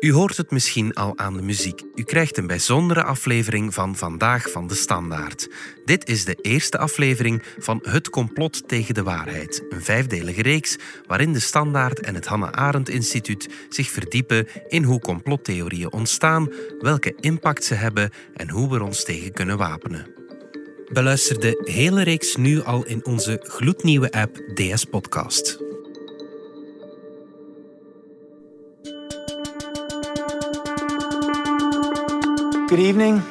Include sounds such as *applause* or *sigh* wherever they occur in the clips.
U hoort het misschien al aan de muziek. U krijgt een bijzondere aflevering van Vandaag van de Standaard. Dit is de eerste aflevering van Het Complot tegen de Waarheid. Een vijfdelige reeks waarin de Standaard en het Hannah Arendt Instituut zich verdiepen in hoe complottheorieën ontstaan, welke impact ze hebben en hoe we ons tegen kunnen wapenen. Beluister de hele reeks nu al in onze gloednieuwe app DS Podcast. Good evening.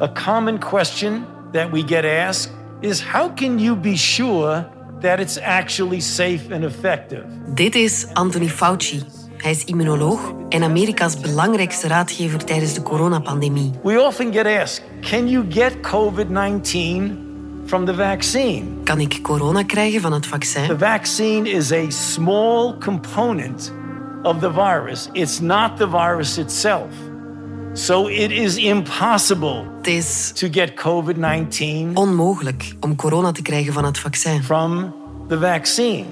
A common question that we get asked is how can you be sure that it's actually safe and effective? Dit is Anthony Fauci. Hij is immunoloog en Amerika's belangrijkste raadgever tijdens de coronapandemie. We often get asked, can you get COVID-19 from the vaccine? Kan ik corona krijgen van het vaccin? The vaccine is a small component of the virus. It's not the virus itself. So it is impossible Het is to get COVID-19 onmogelijk om corona te krijgen van het vaccin. from the vaccine.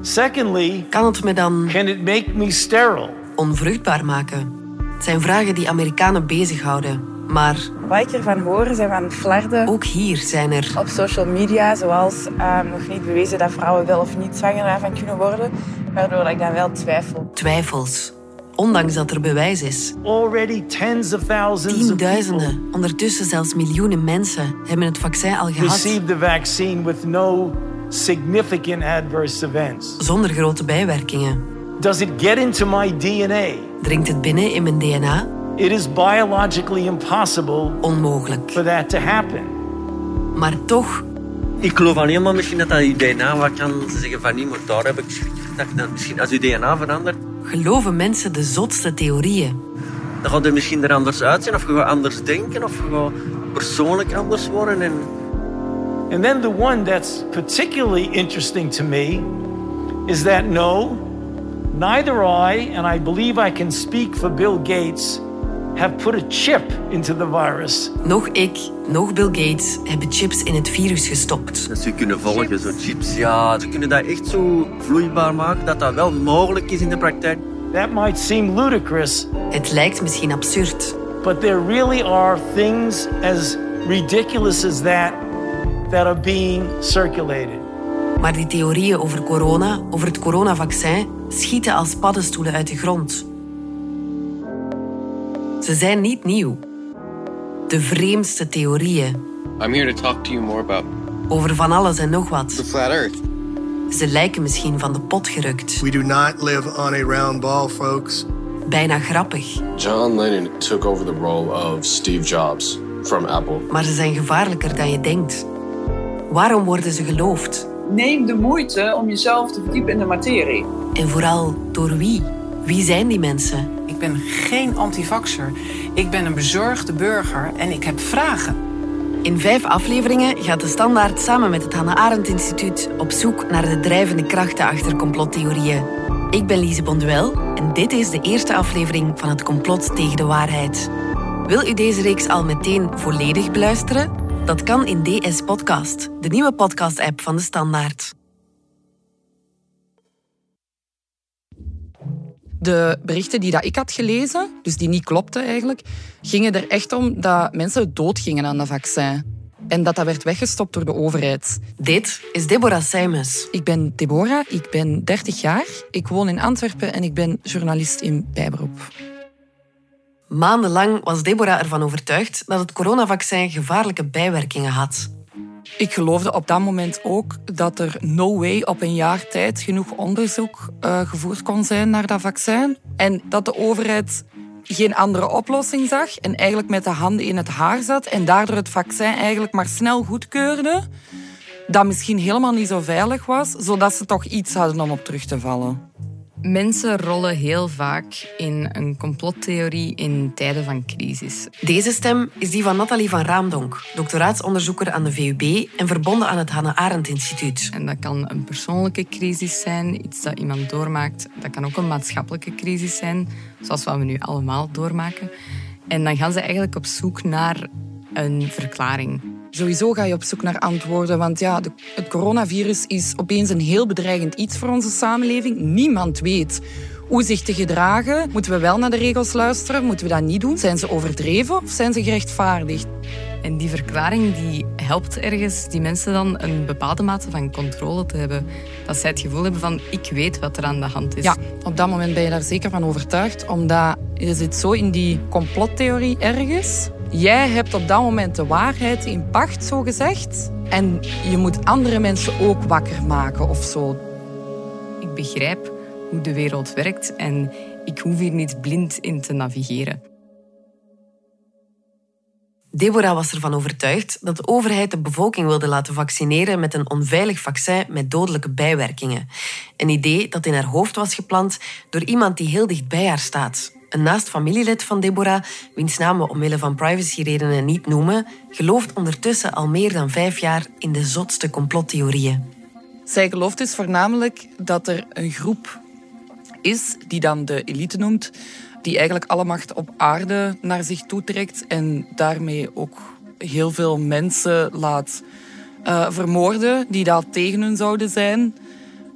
Secondly, Kan het me dan can it make me sterile? onvruchtbaar maken? Het zijn vragen die Amerikanen bezighouden. Maar Wat ik ervan hoor zijn van flarden ook hier zijn er op social media, zoals ehm, nog niet bewezen dat vrouwen wel of niet zwanger daarvan kunnen worden, waardoor ik dan wel twijfel. twijfels. Ondanks dat er bewijs is. Already tens of thousands of people Tienduizenden, ondertussen zelfs miljoenen mensen hebben het vaccin al gehad. received the vaccine with no significant adverse events. Zonder grote bijwerkingen. Does it get into my DNA? Dringt het binnen in mijn DNA? It is biologically impossible Onmogelijk. for that to happen. Maar toch Ik geloof alleen maar misschien dat dat je DNA wat kan ze zeggen van niet, maar daar heb ik schrik dat misschien als je DNA verandert, geloven mensen de zotste theorieën. dan gaat het misschien er anders uitzien of je gaat anders denken of je gaat persoonlijk anders worden en And then the one that's particularly interesting to me is that no, neither I, and I believe I can speak for Bill Gates, have put a chip into the virus. Nog ik, nog Bill Gates hebben chips in het virus gestopt. dat ze kunnen volgen, zo chips. Ja, ze kunnen dat echt zo vloeibaar maken dat dat wel mogelijk is in de praktijk. That might seem ludicrous, Het lijkt misschien absurd, but there really are things as ridiculous as that that are being circulated. maar die theorieën over corona, over het coronavaccin, schieten als paddenstoelen uit de grond. Ze zijn niet nieuw. De vreemdste theorieën I'm here to talk to you more about over van alles en nog the wat. flat earth. Ze lijken misschien van de pot gerukt. We do not live on a round ball, folks. Bijna grappig, John Lennon took over the role of Steve Jobs from Apple. maar ze zijn gevaarlijker dan je denkt. Waarom worden ze geloofd? Neem de moeite om jezelf te verdiepen in de materie. En vooral door wie? Wie zijn die mensen? Ik ben geen antivaxer. Ik ben een bezorgde burger en ik heb vragen. In vijf afleveringen gaat de Standaard samen met het Hannah Arendt Instituut op zoek naar de drijvende krachten achter complottheorieën. Ik ben Lise Bonduel en dit is de eerste aflevering van het complot tegen de waarheid. Wil u deze reeks al meteen volledig beluisteren? Dat kan in DS Podcast, de nieuwe podcast-app van de Standaard. De berichten die dat ik had gelezen, dus die niet klopten eigenlijk, gingen er echt om dat mensen doodgingen aan dat vaccin. En dat dat werd weggestopt door de overheid. Dit is Deborah Simons. Ik ben Deborah, ik ben 30 jaar, ik woon in Antwerpen en ik ben journalist in bijberoep. Maandenlang was Deborah ervan overtuigd dat het coronavaccin gevaarlijke bijwerkingen had. Ik geloofde op dat moment ook dat er no way op een jaar tijd genoeg onderzoek eh, gevoerd kon zijn naar dat vaccin. En dat de overheid geen andere oplossing zag en eigenlijk met de handen in het haar zat en daardoor het vaccin eigenlijk maar snel goedkeurde. Dat misschien helemaal niet zo veilig was, zodat ze toch iets hadden om op terug te vallen. Mensen rollen heel vaak in een complottheorie in tijden van crisis. Deze stem is die van Nathalie van Raamdonk, doctoraatsonderzoeker aan de VUB en verbonden aan het Hannah Arendt Instituut. En dat kan een persoonlijke crisis zijn, iets dat iemand doormaakt. Dat kan ook een maatschappelijke crisis zijn, zoals wat we nu allemaal doormaken. En dan gaan ze eigenlijk op zoek naar een verklaring. Sowieso ga je op zoek naar antwoorden, want ja, de- het coronavirus is opeens een heel bedreigend iets voor onze samenleving. Niemand weet hoe zich te gedragen. Moeten we wel naar de regels luisteren? Moeten we dat niet doen? Zijn ze overdreven of zijn ze gerechtvaardigd? En die verklaring die helpt ergens die mensen dan een bepaalde mate van controle te hebben. Dat zij het gevoel hebben van ik weet wat er aan de hand is. Ja, op dat moment ben je daar zeker van overtuigd. Omdat je zit zo in die complottheorie ergens. Jij hebt op dat moment de waarheid in pacht, zo gezegd. En je moet andere mensen ook wakker maken of zo. Ik begrijp hoe de wereld werkt en ik hoef hier niet blind in te navigeren. Deborah was ervan overtuigd dat de overheid de bevolking wilde laten vaccineren met een onveilig vaccin met dodelijke bijwerkingen. Een idee dat in haar hoofd was geplant door iemand die heel dicht bij haar staat. Een naast familielid van Deborah, wiens naam we omwille van privacyredenen niet noemen, gelooft ondertussen al meer dan vijf jaar in de zotste complottheorieën. Zij gelooft dus voornamelijk dat er een groep is, die dan de elite noemt, die eigenlijk alle macht op aarde naar zich toetrekt en daarmee ook heel veel mensen laat uh, vermoorden die daar tegen hun zouden zijn.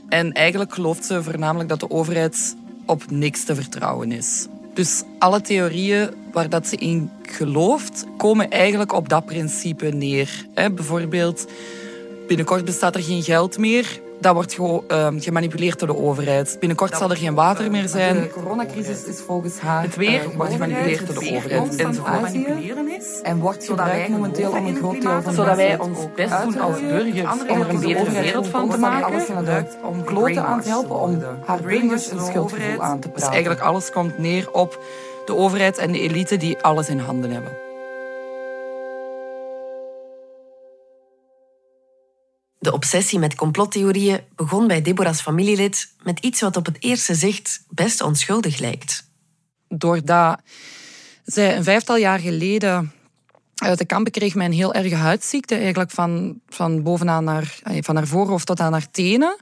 En eigenlijk gelooft ze voornamelijk dat de overheid op niks te vertrouwen is. Dus alle theorieën waar dat ze in gelooft, komen eigenlijk op dat principe neer. bijvoorbeeld, binnenkort bestaat er geen geld meer dat wordt gewoon uh, gemanipuleerd door de overheid. Binnenkort zal er geen water meer zijn. De coronacrisis is volgens haar... Het weer wordt gemanipuleerd door de overheid. En is. En wordt gebruikt momenteel om een groot deel van Zodat wij ons best doen als burgers om er een betere wereld van te maken. Om kloten aan te helpen, om haar burgers een schuldgevoel aan te praten. Dus eigenlijk alles komt neer op de overheid en de elite die alles in handen hebben. De obsessie met complottheorieën begon bij Deborah's familielid met iets wat op het eerste zicht best onschuldig lijkt. Doordat zij een vijftal jaar geleden uit de kampen kreeg met een heel erge huidziekte, eigenlijk van, van bovenaan naar, van haar voorhoofd tot aan haar tenen.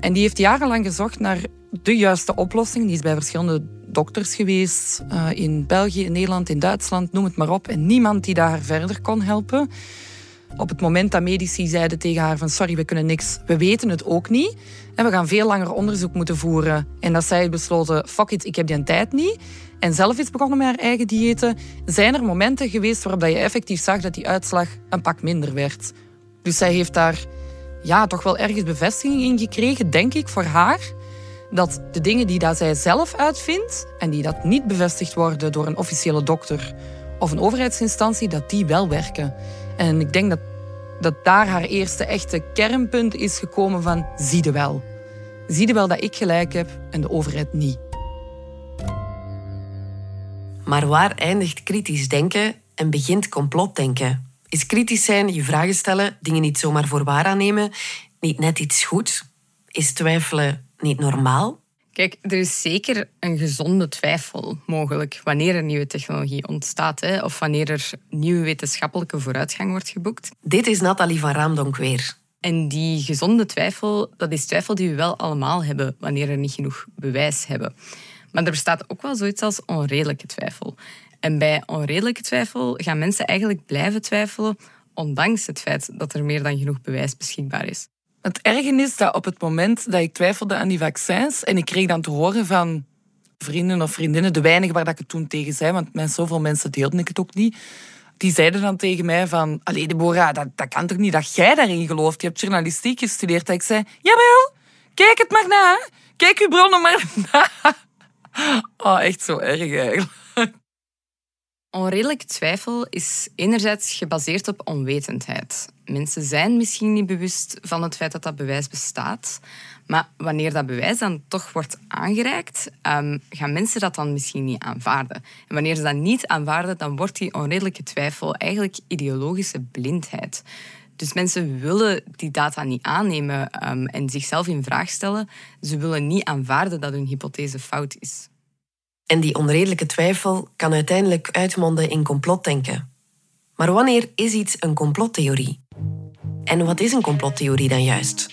En die heeft jarenlang gezocht naar de juiste oplossing. Die is bij verschillende dokters geweest, eh, in België, in Nederland, in Duitsland, noem het maar op. En niemand die daar verder kon helpen. Op het moment dat medici zeiden tegen haar van sorry, we kunnen niks, we weten het ook niet. En we gaan veel langer onderzoek moeten voeren. En dat zij besloten, fuck it, ik heb die tijd niet. En zelf is begonnen met haar eigen diëten. Zijn er momenten geweest waarop je effectief zag dat die uitslag een pak minder werd. Dus zij heeft daar ja, toch wel ergens bevestiging in gekregen, denk ik, voor haar. Dat de dingen die dat zij zelf uitvindt en die dat niet bevestigd worden door een officiële dokter of een overheidsinstantie, dat die wel werken. En ik denk dat, dat daar haar eerste echte kernpunt is gekomen van zie je wel. Zie je wel dat ik gelijk heb en de overheid niet. Maar waar eindigt kritisch denken en begint complotdenken? Is kritisch zijn, je vragen stellen, dingen niet zomaar voor waar aannemen, niet net iets goed? Is twijfelen niet normaal? Kijk, er is zeker een gezonde twijfel mogelijk wanneer er nieuwe technologie ontstaat hè, of wanneer er nieuwe wetenschappelijke vooruitgang wordt geboekt. Dit is Nathalie van Raamdonk weer. En die gezonde twijfel, dat is twijfel die we wel allemaal hebben wanneer er niet genoeg bewijs hebben. Maar er bestaat ook wel zoiets als onredelijke twijfel. En bij onredelijke twijfel gaan mensen eigenlijk blijven twijfelen, ondanks het feit dat er meer dan genoeg bewijs beschikbaar is. Het erge is dat op het moment dat ik twijfelde aan die vaccins en ik kreeg dan te horen van vrienden of vriendinnen, de weinigen waar ik het toen tegen zei, want met zoveel mensen deelde ik het ook niet, die zeiden dan tegen mij van, allee Deborah, dat, dat kan toch niet dat jij daarin gelooft? Je hebt journalistiek gestudeerd. Dat ik zei, jawel, kijk het maar na. Kijk uw bronnen maar *laughs* na. Oh, echt zo erg eigenlijk. Onredelijke twijfel is enerzijds gebaseerd op onwetendheid. Mensen zijn misschien niet bewust van het feit dat dat bewijs bestaat. Maar wanneer dat bewijs dan toch wordt aangereikt, um, gaan mensen dat dan misschien niet aanvaarden. En wanneer ze dat niet aanvaarden, dan wordt die onredelijke twijfel eigenlijk ideologische blindheid. Dus mensen willen die data niet aannemen um, en zichzelf in vraag stellen. Ze willen niet aanvaarden dat hun hypothese fout is. En die onredelijke twijfel kan uiteindelijk uitmonden in complotdenken. Maar wanneer is iets een complottheorie? En wat is een complottheorie dan juist?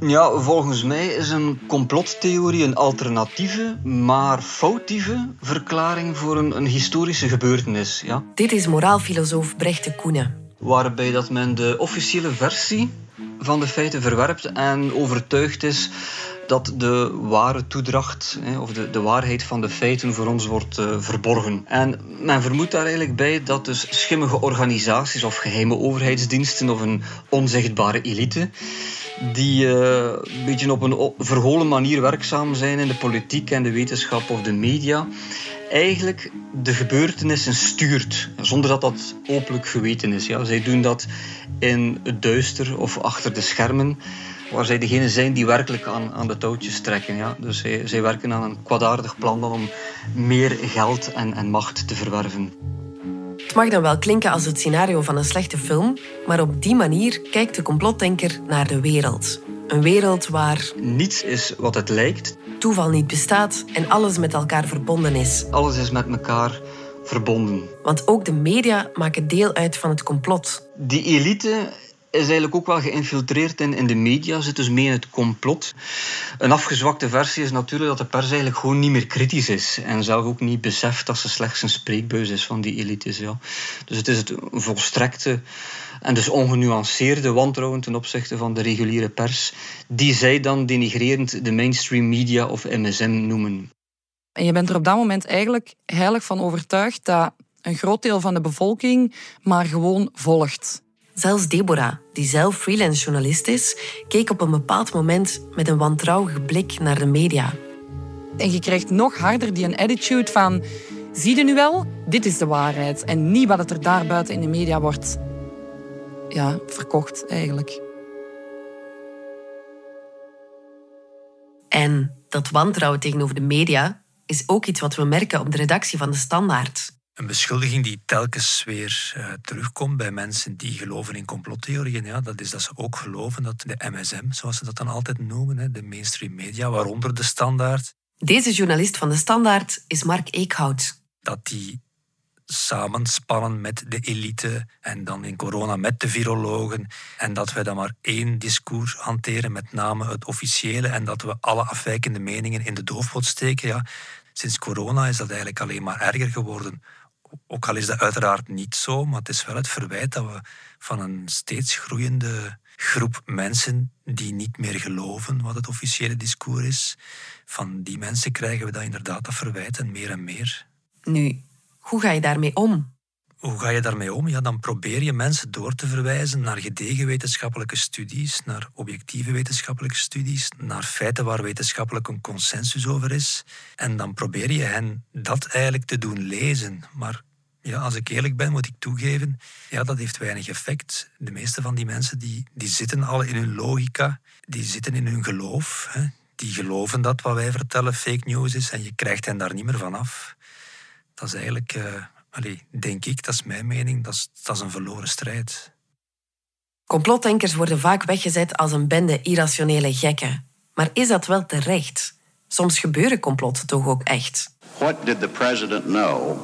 Ja, volgens mij is een complottheorie een alternatieve, maar foutieve verklaring voor een, een historische gebeurtenis. Ja? Dit is moraalfilosoof Brecht de Koenen. Waarbij dat men de officiële versie van de feiten verwerpt en overtuigd is dat de ware toedracht of de, de waarheid van de feiten voor ons wordt uh, verborgen. En men vermoedt daar eigenlijk bij dat dus schimmige organisaties of geheime overheidsdiensten of een onzichtbare elite die uh, een beetje op een verholen manier werkzaam zijn in de politiek en de wetenschap of de media, eigenlijk de gebeurtenissen stuurt, zonder dat dat openlijk geweten is. Ja. Zij doen dat in het duister of achter de schermen, waar zij degene zijn die werkelijk aan, aan de touwtjes trekken. Ja. Dus zij, zij werken aan een kwaadaardig plan om meer geld en, en macht te verwerven. Het mag dan wel klinken als het scenario van een slechte film, maar op die manier kijkt de complotdenker naar de wereld. Een wereld waar niets is wat het lijkt, toeval niet bestaat en alles met elkaar verbonden is. Alles is met elkaar verbonden. Want ook de media maken deel uit van het complot. Die elite is eigenlijk ook wel geïnfiltreerd in, in de media, zit dus mee in het complot. Een afgezwakte versie is natuurlijk dat de pers eigenlijk gewoon niet meer kritisch is en zelf ook niet beseft dat ze slechts een spreekbuis is van die elites. Ja. Dus het is het volstrekte en dus ongenuanceerde wantrouwen ten opzichte van de reguliere pers, die zij dan denigrerend de mainstream media of MSM noemen. En je bent er op dat moment eigenlijk heilig van overtuigd dat een groot deel van de bevolking maar gewoon volgt. Zelfs Deborah, die zelf freelance journalist is, keek op een bepaald moment met een wantrouwige blik naar de media. En je krijgt nog harder die een attitude van... Zie je nu wel? Dit is de waarheid. En niet wat het er daar buiten in de media wordt ja, verkocht, eigenlijk. En dat wantrouwen tegenover de media is ook iets wat we merken op de redactie van de Standaard. Een beschuldiging die telkens weer uh, terugkomt bij mensen die geloven in complottheorieën. Ja, dat is dat ze ook geloven dat de MSM, zoals ze dat dan altijd noemen, hè, de mainstream media, waaronder de standaard. Deze journalist van de Standaard is Mark Eekhout. Dat die samenspannen met de elite en dan in corona met de virologen. En dat wij dan maar één discours hanteren, met name het officiële, en dat we alle afwijkende meningen in de doofpot steken. Ja, sinds corona is dat eigenlijk alleen maar erger geworden. Ook al is dat uiteraard niet zo, maar het is wel het verwijt dat we van een steeds groeiende groep mensen die niet meer geloven wat het officiële discours is, van die mensen krijgen we dat inderdaad dat verwijt en meer en meer. Nu, hoe ga je daarmee om? Hoe ga je daarmee om? Ja, dan probeer je mensen door te verwijzen naar gedegen wetenschappelijke studies, naar objectieve wetenschappelijke studies, naar feiten waar wetenschappelijk een consensus over is. En dan probeer je hen dat eigenlijk te doen lezen. Maar ja, als ik eerlijk ben, moet ik toegeven, ja, dat heeft weinig effect. De meeste van die mensen die, die zitten al in hun logica, die zitten in hun geloof. Hè. Die geloven dat wat wij vertellen fake news is en je krijgt hen daar niet meer van af dat is eigenlijk, uh, allez, denk ik, dat is mijn mening, dat is, dat is een verloren strijd. Complotdenkers worden vaak weggezet als een bende irrationele gekken. Maar is dat wel terecht? Soms gebeuren complotten toch ook echt. What did the president know?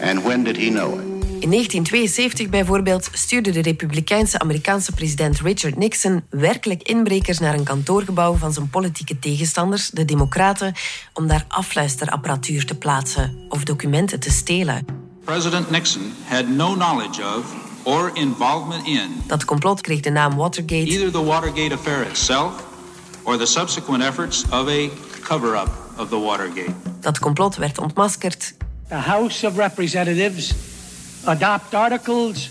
And when did he know it? In 1972 bijvoorbeeld stuurde de republikeinse Amerikaanse president Richard Nixon werkelijk inbrekers naar een kantoorgebouw van zijn politieke tegenstanders, de Democraten, om daar afluisterapparatuur te plaatsen of documenten te stelen. President Nixon had no knowledge of or involvement in dat complot kreeg de naam Watergate. Either the Watergate affair itself or the subsequent efforts of a cover-up of the Watergate. Dat complot werd ontmaskerd. The House of Representatives adopt articles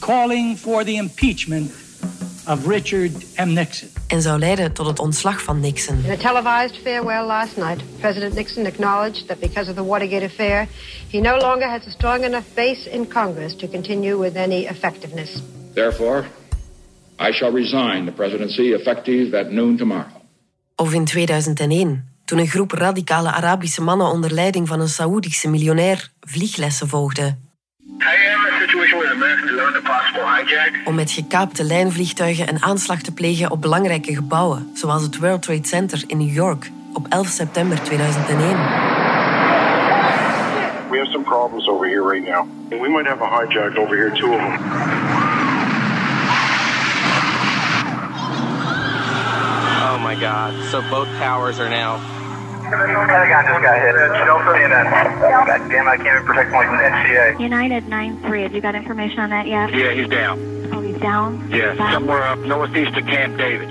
calling for the impeachment of Richard M. Nixon. En zou leiden tot het ontslag van Nixon. In a televised farewell last night, President Nixon acknowledged that because of the Watergate affair, he no longer has a strong enough base in Congress to continue with any effectiveness. Therefore, I shall resign the presidency effective at noon tomorrow. Of in 2001, toen een groep radicale Arabische mannen onder leiding van een Saoedische miljonair vlieglessen volgde om met gekaapte lijnvliegtuigen een aanslag te plegen op belangrijke gebouwen, zoals het World Trade Center in New York op 11 september 2001. We have some problems over here right now. We might have a hijack over here, two of them. Oh my god. So both towers are now Pentagon just got hit. Shelter in God damn, I can't even protect my NCA. United 9-3, have you got information on that yet? Yeah, he's down. Oh, he's down? Yeah, down. somewhere up northeast of Camp David.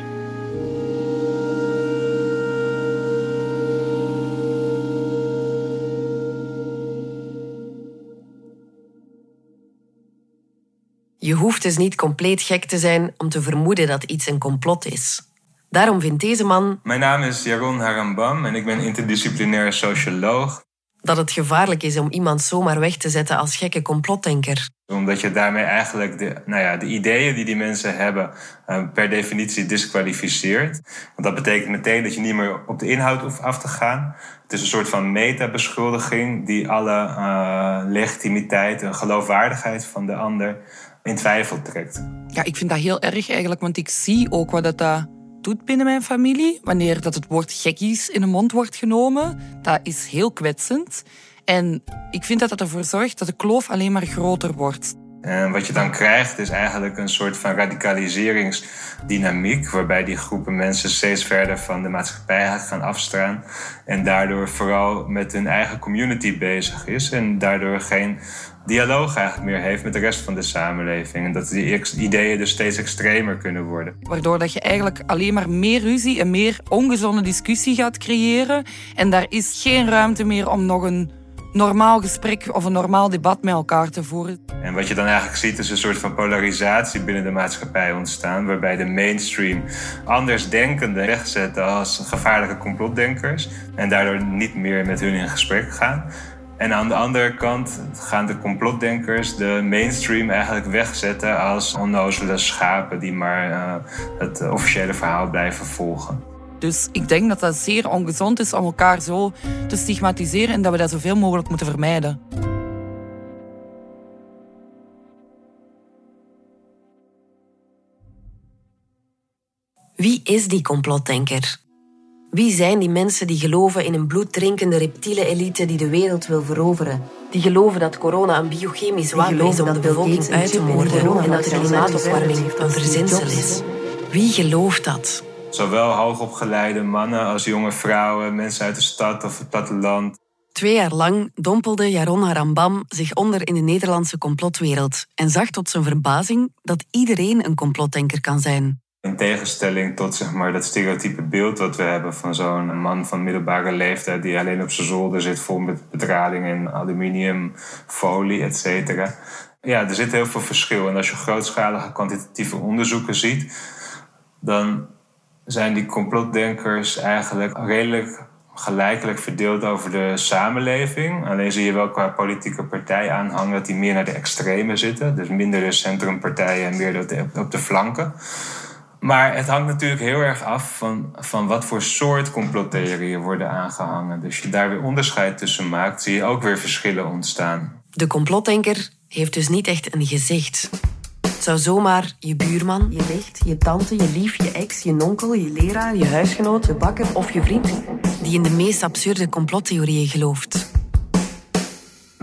Je hoeft dus niet compleet gek te zijn om te vermoeden dat iets een complot is. Daarom vindt deze man Mijn naam is Jaron Harambam en ik ben interdisciplinair socioloog. dat het gevaarlijk is om iemand zomaar weg te zetten als gekke complotdenker. Omdat je daarmee eigenlijk de, nou ja, de ideeën die die mensen hebben eh, per definitie disqualificeert. Want dat betekent meteen dat je niet meer op de inhoud hoeft af te gaan. Het is een soort van metabeschuldiging die alle eh, legitimiteit en geloofwaardigheid van de ander in twijfel trekt. Ja, ik vind dat heel erg eigenlijk, want ik zie ook wat dat, dat binnen mijn familie. Wanneer dat het woord gekkies in de mond wordt genomen, dat is heel kwetsend. En ik vind dat dat ervoor zorgt dat de kloof alleen maar groter wordt. En wat je dan krijgt is eigenlijk een soort van radicaliseringsdynamiek, waarbij die groepen mensen steeds verder van de maatschappij gaan afstaan en daardoor vooral met hun eigen community bezig is en daardoor geen dialoog eigenlijk meer heeft met de rest van de samenleving. En dat die ideeën dus steeds extremer kunnen worden. Waardoor dat je eigenlijk alleen maar meer ruzie en meer ongezonde discussie gaat creëren. En daar is geen ruimte meer om nog een normaal gesprek of een normaal debat met elkaar te voeren. En wat je dan eigenlijk ziet is een soort van polarisatie binnen de maatschappij ontstaan, waarbij de mainstream andersdenkenden wegzetten als gevaarlijke complotdenkers en daardoor niet meer met hun in gesprek gaan. En aan de andere kant gaan de complotdenkers de mainstream eigenlijk wegzetten als onnozele schapen die maar eh, het officiële verhaal blijven volgen. Dus ik denk dat dat zeer ongezond is om elkaar zo te stigmatiseren en dat we dat zoveel mogelijk moeten vermijden. Wie is die complotdenker? Wie zijn die mensen die geloven in een bloeddrinkende reptiele elite die de wereld wil veroveren? Die geloven dat corona een biochemisch wapen is om de bevolking uit te moorden en dat de klimaatopwarming een verzinsel is. Wie gelooft dat? Zowel hoogopgeleide mannen als jonge vrouwen, mensen uit de stad of het platteland. Twee jaar lang dompelde Jaron Harambam zich onder in de Nederlandse complotwereld en zag tot zijn verbazing dat iedereen een complotdenker kan zijn. In tegenstelling tot zeg maar, dat stereotype beeld wat we hebben van zo'n man van middelbare leeftijd die alleen op zijn zolder zit vol met bedrading en aluminium, folie, et cetera. Ja, er zit heel veel verschil. En als je grootschalige kwantitatieve onderzoeken ziet, dan zijn die complotdenkers eigenlijk redelijk gelijkelijk verdeeld over de samenleving. Alleen zie je wel qua politieke partij aanhangen dat die meer naar de extreme zitten. Dus minder de centrumpartijen en meer op de flanken. Maar het hangt natuurlijk heel erg af van, van wat voor soort complottheorieën worden aangehangen. Dus je daar weer onderscheid tussen maakt, zie je ook weer verschillen ontstaan. De complotdenker heeft dus niet echt een gezicht. Het zou zomaar je buurman, je nicht, je tante, je lief, je ex, je nonkel, je leraar, je huisgenoot, je bakker of je vriend die in de meest absurde complottheorieën gelooft.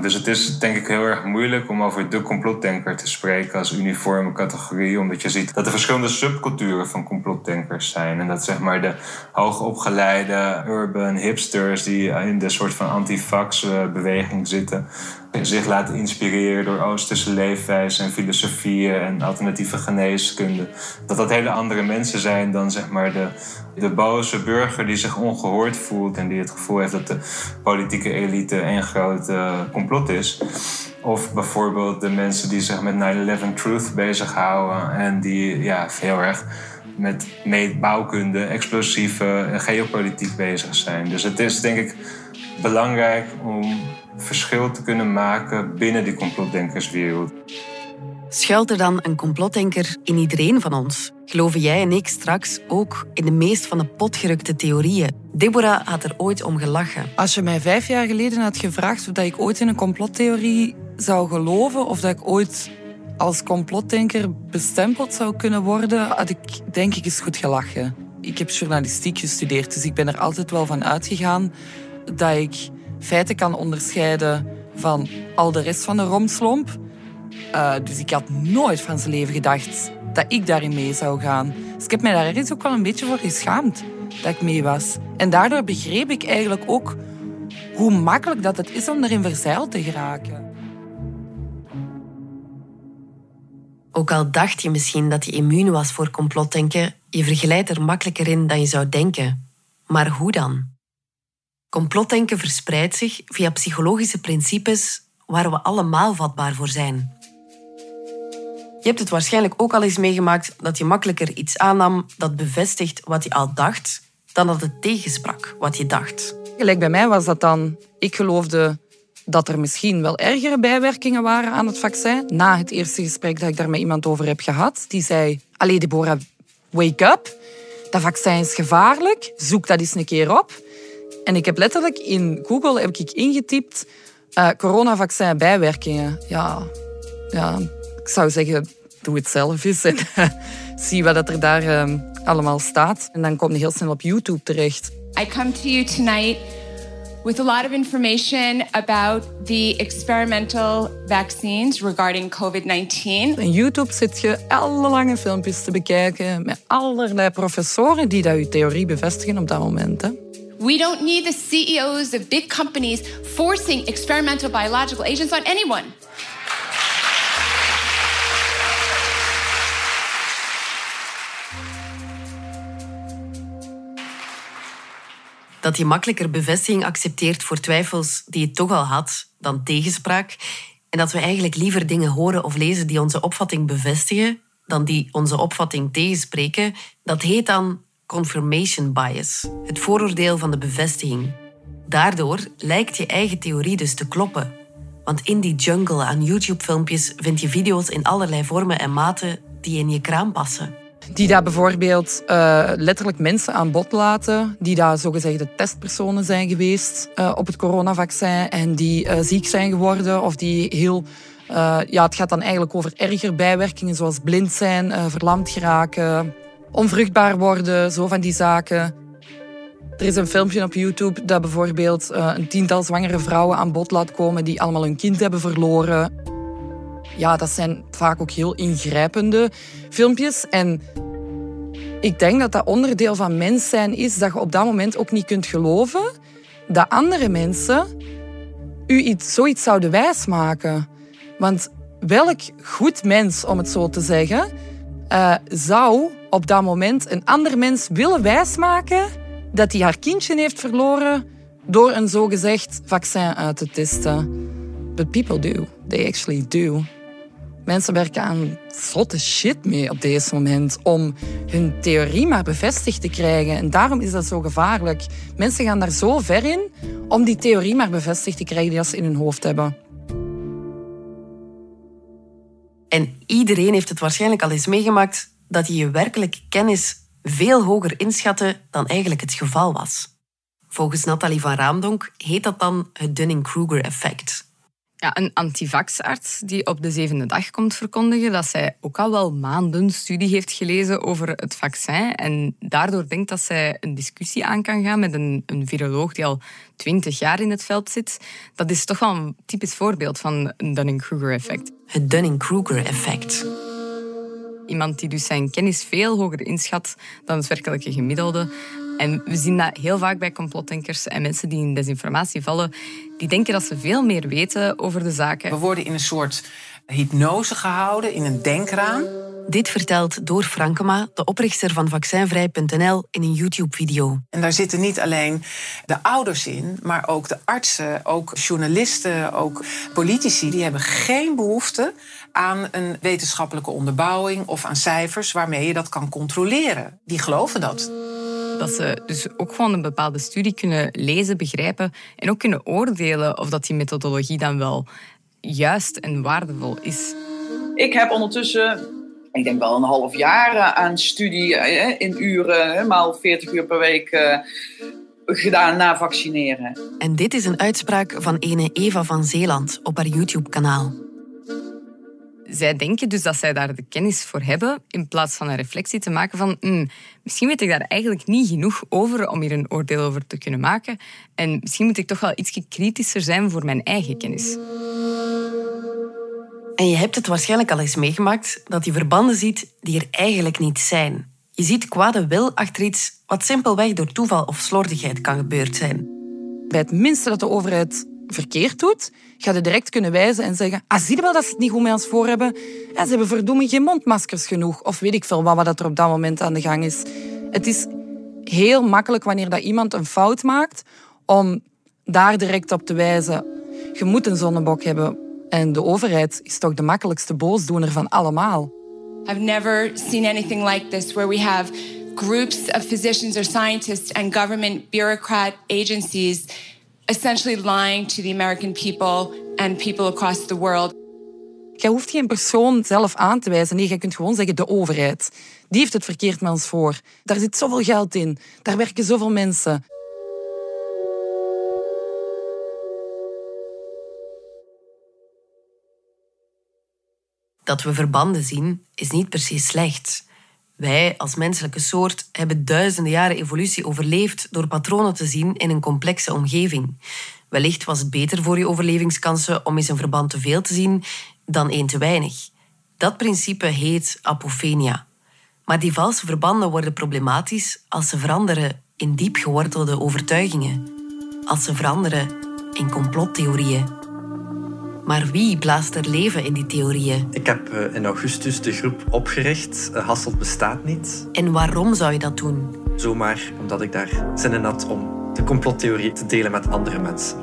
Dus het is denk ik heel erg moeilijk om over de complotdenker te spreken als uniforme categorie, omdat je ziet dat er verschillende subculturen van complotdenkers zijn. En dat zeg maar de hoogopgeleide urban hipsters die in de soort van anti-vax beweging zitten, zich laten inspireren door Oosterse leefwijzen en filosofieën en alternatieve geneeskunde. Dat dat hele andere mensen zijn dan zeg maar de, de boze burger die zich ongehoord voelt en die het gevoel heeft dat de politieke elite een groot eh, complot is. Of bijvoorbeeld de mensen die zich met 9-11 Truth bezighouden en die ja, heel erg met mee- bouwkunde, explosieven en geopolitiek bezig zijn. Dus het is denk ik belangrijk om verschil te kunnen maken binnen die complotdenkerswereld. Schuilt er dan een complotdenker in iedereen van ons? Geloven jij en ik straks ook in de meest van de potgerukte theorieën? Deborah had er ooit om gelachen. Als je mij vijf jaar geleden had gevraagd of dat ik ooit in een complottheorie zou geloven of dat ik ooit als complotdenker bestempeld zou kunnen worden, had ik denk ik eens goed gelachen. Ik heb journalistiek gestudeerd, dus ik ben er altijd wel van uitgegaan dat ik feiten kan onderscheiden van al de rest van de romslomp. Uh, dus ik had nooit van zijn leven gedacht dat ik daarin mee zou gaan. Dus ik heb mij daar ergens ook wel een beetje voor geschaamd dat ik mee was. En daardoor begreep ik eigenlijk ook hoe makkelijk dat het is om erin verzeild te geraken. Ook al dacht je misschien dat je immuun was voor complotdenken, je vergelijkt er makkelijker in dan je zou denken. Maar hoe dan? Complotdenken verspreidt zich via psychologische principes waar we allemaal vatbaar voor zijn. Je hebt het waarschijnlijk ook al eens meegemaakt dat je makkelijker iets aannam dat bevestigt wat je al dacht, dan dat het tegensprak wat je dacht. Gelijk bij mij was dat dan, ik geloofde dat er misschien wel ergere bijwerkingen waren aan het vaccin. Na het eerste gesprek dat ik daar met iemand over heb gehad, die zei: Allee, Deborah, wake up. Dat vaccin is gevaarlijk. Zoek dat eens een keer op. En ik heb letterlijk in Google heb ik ingetypt uh, coronavaccin bijwerkingen. Ja, ja, ik zou zeggen, doe het zelf eens en *laughs* zie wat er daar uh, allemaal staat. En dan kom je heel snel op YouTube terecht. I come to you tonight with a lot of information about the experimental vaccines regarding COVID-19. In YouTube zit je alle lange filmpjes te bekijken met allerlei professoren die dat je theorie bevestigen op dat moment. Hè. We don't need the CEOs of big companies forcing experimental biological agents on anyone. Dat je makkelijker bevestiging accepteert voor twijfels die je toch al had dan tegenspraak. En dat we eigenlijk liever dingen horen of lezen die onze opvatting bevestigen dan die onze opvatting tegenspreken, dat heet dan confirmation bias, het vooroordeel van de bevestiging. Daardoor lijkt je eigen theorie dus te kloppen. Want in die jungle aan YouTube-filmpjes vind je video's in allerlei vormen en maten die in je kraam passen. Die daar bijvoorbeeld uh, letterlijk mensen aan bod laten, die daar zogezegde testpersonen zijn geweest uh, op het coronavaccin en die uh, ziek zijn geworden of die heel. ja, het gaat dan eigenlijk over erger bijwerkingen zoals blind zijn, verlamd geraken, onvruchtbaar worden, zo van die zaken. Er is een filmpje op YouTube dat bijvoorbeeld een tiental zwangere vrouwen aan bod laat komen die allemaal hun kind hebben verloren ja, dat zijn vaak ook heel ingrijpende filmpjes. En ik denk dat dat onderdeel van mens zijn is dat je op dat moment ook niet kunt geloven dat andere mensen u iets, zoiets zouden wijsmaken. Want welk goed mens, om het zo te zeggen, uh, zou op dat moment een ander mens willen wijsmaken dat hij haar kindje heeft verloren door een zogezegd vaccin uit te testen. But people do. They actually do. Mensen werken aan zotte shit mee op deze moment om hun theorie maar bevestigd te krijgen. En daarom is dat zo gevaarlijk. Mensen gaan daar zo ver in om die theorie maar bevestigd te krijgen die ze in hun hoofd hebben. En iedereen heeft het waarschijnlijk al eens meegemaakt dat je je werkelijke kennis veel hoger inschatte dan eigenlijk het geval was. Volgens Nathalie van Raamdonk heet dat dan het Dunning-Kruger-effect ja, een antivaxarts die op de zevende dag komt verkondigen dat zij ook al wel maanden studie heeft gelezen over het vaccin en daardoor denkt dat zij een discussie aan kan gaan met een, een viroloog die al twintig jaar in het veld zit. Dat is toch wel een typisch voorbeeld van een Dunning-Kruger-effect. Het Dunning-Kruger-effect. Iemand die dus zijn kennis veel hoger inschat dan het werkelijke gemiddelde, en we zien dat heel vaak bij complotdenkers en mensen die in desinformatie vallen, die denken dat ze veel meer weten over de zaken. We worden in een soort hypnose gehouden, in een denkraam. Dit vertelt Door Frankema, de oprichter van vaccinvrij.nl, in een YouTube-video. En daar zitten niet alleen de ouders in, maar ook de artsen, ook journalisten, ook politici. Die hebben geen behoefte aan een wetenschappelijke onderbouwing of aan cijfers waarmee je dat kan controleren. Die geloven dat. Dat ze dus ook gewoon een bepaalde studie kunnen lezen, begrijpen en ook kunnen oordelen of dat die methodologie dan wel juist en waardevol is. Ik heb ondertussen, ik denk wel een half jaar eh, aan studie eh, in uren, maal 40 uur per week eh, gedaan na vaccineren. En dit is een uitspraak van ene Eva van Zeeland op haar YouTube-kanaal zij denken dus dat zij daar de kennis voor hebben, in plaats van een reflectie te maken van hmm, misschien weet ik daar eigenlijk niet genoeg over om hier een oordeel over te kunnen maken. En misschien moet ik toch wel iets kritischer zijn voor mijn eigen kennis. En je hebt het waarschijnlijk al eens meegemaakt dat je verbanden ziet die er eigenlijk niet zijn. Je ziet kwade wil achter iets wat simpelweg door toeval of slordigheid kan gebeurd zijn. Bij het minste dat de overheid verkeerd doet, ga je direct kunnen wijzen en zeggen ah, zie je wel dat ze het niet goed met ons voor hebben? Ze hebben verdoemen geen mondmaskers genoeg. Of weet ik veel wat, wat er op dat moment aan de gang is. Het is heel makkelijk wanneer dat iemand een fout maakt om daar direct op te wijzen. Je moet een zonnebok hebben. En de overheid is toch de makkelijkste boosdoener van allemaal. I've never seen anything like this where we have groups of physicians or scientists and government bureaucrat agencies essentially lying to the American people and people across the world. Jij hoeft geen persoon zelf aan te wijzen. Nee, je kunt gewoon zeggen de overheid. Die heeft het verkeerd met ons voor. Daar zit zoveel geld in. Daar werken zoveel mensen. Dat we verbanden zien is niet precies slecht. Wij als menselijke soort hebben duizenden jaren evolutie overleefd door patronen te zien in een complexe omgeving. Wellicht was het beter voor je overlevingskansen om eens een verband te veel te zien dan één te weinig. Dat principe heet apofenia. Maar die valse verbanden worden problematisch als ze veranderen in diep gewortelde overtuigingen, als ze veranderen in complottheorieën. Maar wie blaast er leven in die theorieën? Ik heb eh, in augustus de groep opgericht. Eh, Hasselt bestaat niet. En waarom zou je dat doen? Zomaar omdat ik daar zin in had om de complottheorie te delen met andere mensen.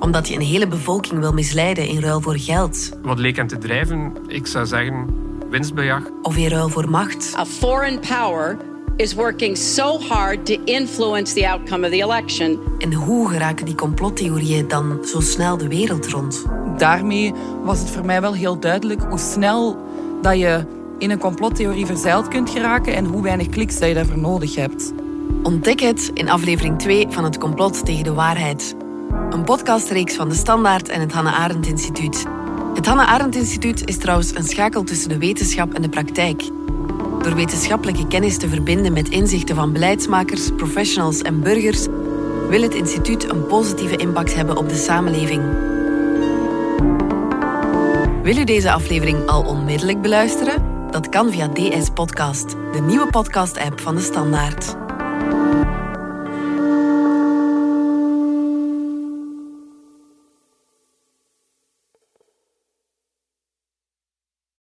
Omdat je een hele bevolking wil misleiden in ruil voor geld. Wat leek hem te drijven? Ik zou zeggen winstbejag. Of in ruil voor macht. A foreign power is working so hard to influence the outcome of the election. En hoe geraken die complottheorieën dan zo snel de wereld rond? Daarmee was het voor mij wel heel duidelijk hoe snel dat je in een complottheorie verzeild kunt geraken en hoe weinig kliks dat je daarvoor nodig hebt. Ontdek het in aflevering 2 van Het Complot tegen de Waarheid. Een podcastreeks van De Standaard en het Hannah Arendt Instituut. Het Hannah Arendt Instituut is trouwens een schakel tussen de wetenschap en de praktijk. Door wetenschappelijke kennis te verbinden met inzichten van beleidsmakers, professionals en burgers, wil het instituut een positieve impact hebben op de samenleving. Wil u deze aflevering al onmiddellijk beluisteren? Dat kan via DS Podcast, de nieuwe podcast-app van de Standaard.